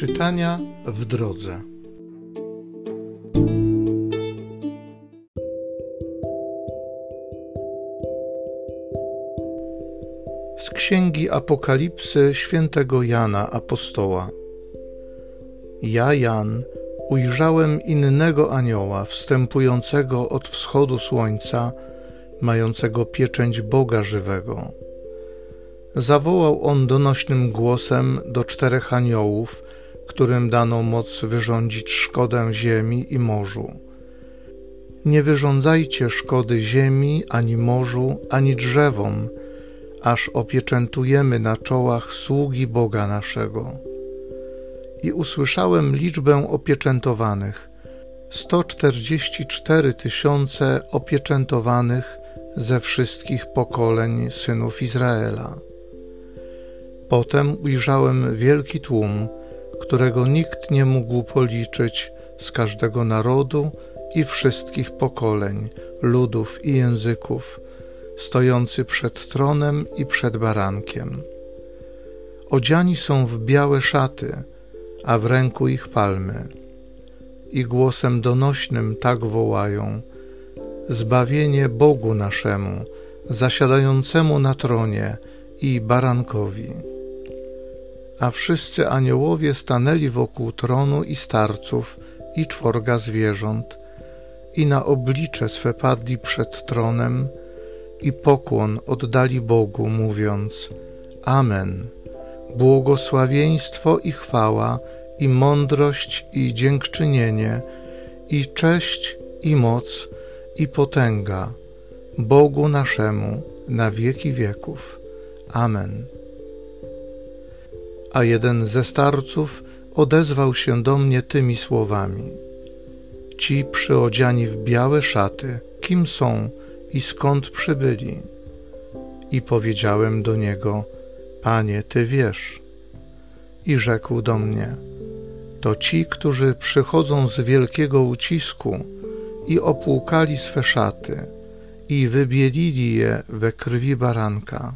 Czytania w drodze. Z księgi Apokalipsy świętego Jana Apostoła. Ja, Jan, ujrzałem innego anioła wstępującego od wschodu słońca, mającego pieczęć Boga żywego. Zawołał on donośnym głosem do czterech aniołów, którym dano moc wyrządzić szkodę ziemi i morzu. Nie wyrządzajcie szkody ziemi, ani morzu, ani drzewom, aż opieczętujemy na czołach sługi Boga naszego. I usłyszałem liczbę opieczętowanych: 144 tysiące opieczętowanych ze wszystkich pokoleń synów Izraela. Potem ujrzałem wielki tłum, którego nikt nie mógł policzyć z każdego narodu i wszystkich pokoleń, ludów i języków, stojący przed tronem i przed barankiem. Odziani są w białe szaty, a w ręku ich palmy. I głosem donośnym tak wołają: Zbawienie Bogu naszemu, zasiadającemu na tronie i barankowi a wszyscy aniołowie stanęli wokół tronu i starców i czworga zwierząt i na oblicze swe padli przed tronem i pokłon oddali Bogu, mówiąc Amen. Błogosławieństwo i chwała, i mądrość, i dziękczynienie, i cześć, i moc, i potęga Bogu naszemu na wieki wieków. Amen a jeden ze starców odezwał się do mnie tymi słowami: Ci przyodziani w białe szaty, kim są i skąd przybyli? I powiedziałem do niego: Panie, ty wiesz. I rzekł do mnie: To ci, którzy przychodzą z wielkiego ucisku i opłukali swe szaty i wybielili je we krwi baranka.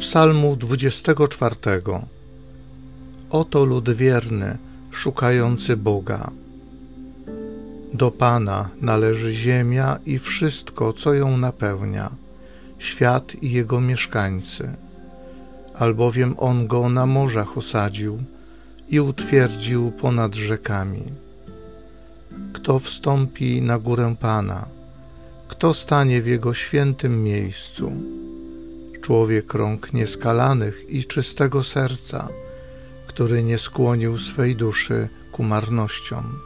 Psalmu 24. Oto lud wierny, szukający Boga. Do Pana należy ziemia i wszystko, co ją napełnia, świat i jego mieszkańcy, albowiem On go na morzach osadził i utwierdził ponad rzekami. Kto wstąpi na górę Pana? Kto stanie w Jego świętym miejscu? Człowiek rąk nieskalanych i czystego serca, który nie skłonił swej duszy ku marnościom.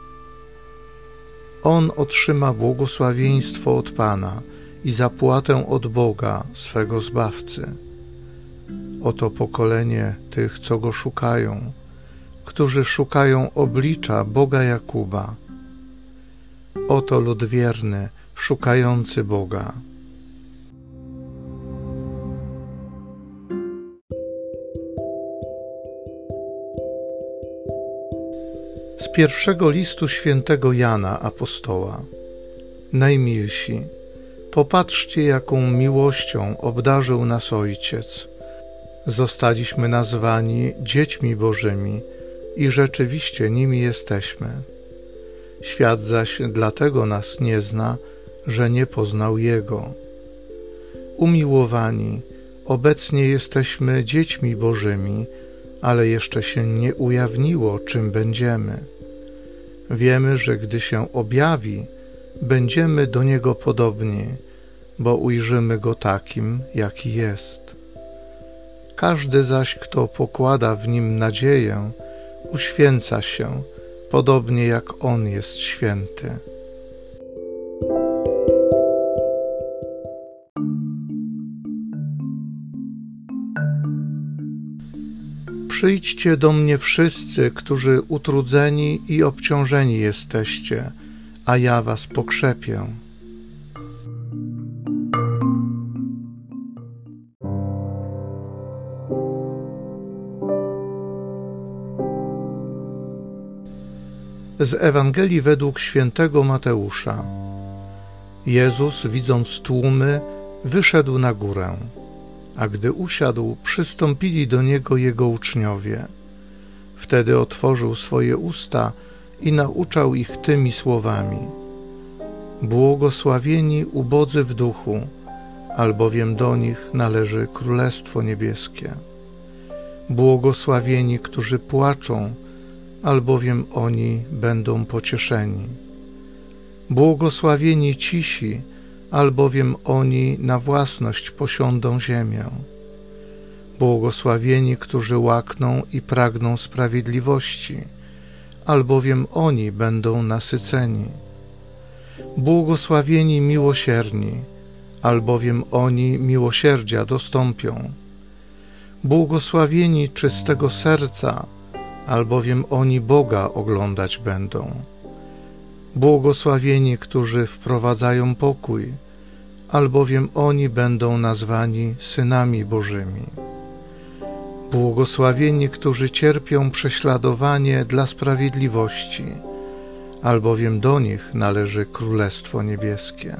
On otrzyma błogosławieństwo od Pana i zapłatę od Boga, swego Zbawcy. Oto pokolenie tych, co Go szukają, którzy szukają oblicza Boga Jakuba. Oto lud wierny, szukający Boga. Z pierwszego listu świętego Jana apostoła. Najmilsi, popatrzcie, jaką miłością obdarzył nas Ojciec. Zostaliśmy nazwani dziećmi Bożymi i rzeczywiście nimi jesteśmy. Świat zaś dlatego nas nie zna, że nie poznał Jego. Umiłowani, obecnie jesteśmy dziećmi Bożymi, ale jeszcze się nie ujawniło, czym będziemy. Wiemy, że gdy się objawi, będziemy do Niego podobni, bo ujrzymy Go takim, jaki jest. Każdy zaś, kto pokłada w Nim nadzieję, uświęca się, podobnie jak On jest święty. Przyjdźcie do mnie wszyscy, którzy utrudzeni i obciążeni jesteście, a ja was pokrzepię. Z Ewangelii według świętego Mateusza. Jezus, widząc tłumy, wyszedł na górę, a gdy usiadł, przystąpili do niego jego uczniowie. Wtedy otworzył swoje usta i nauczał ich tymi słowami: Błogosławieni ubodzy w duchu, albowiem do nich należy Królestwo Niebieskie. Błogosławieni, którzy płaczą, albowiem oni będą pocieszeni. Błogosławieni cisi, albowiem oni na własność posiądą ziemię. Błogosławieni, którzy łakną i pragną sprawiedliwości, albowiem oni będą nasyceni. Błogosławieni miłosierni, albowiem oni miłosierdzia dostąpią. Błogosławieni czystego serca, albowiem oni Boga oglądać będą. Błogosławieni, którzy wprowadzają pokój, albowiem oni będą nazwani synami Bożymi. Błogosławieni, którzy cierpią prześladowanie dla sprawiedliwości, albowiem do nich należy Królestwo Niebieskie.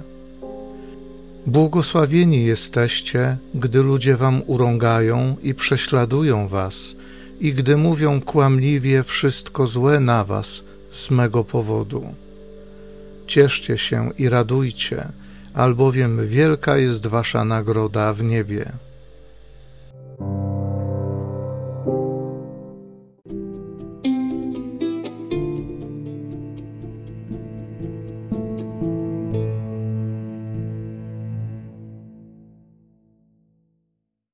Błogosławieni jesteście, gdy ludzie wam urągają i prześladują was, i gdy mówią kłamliwie wszystko złe na was z mego powodu. Cieszcie się i radujcie, albowiem wielka jest wasza nagroda w niebie.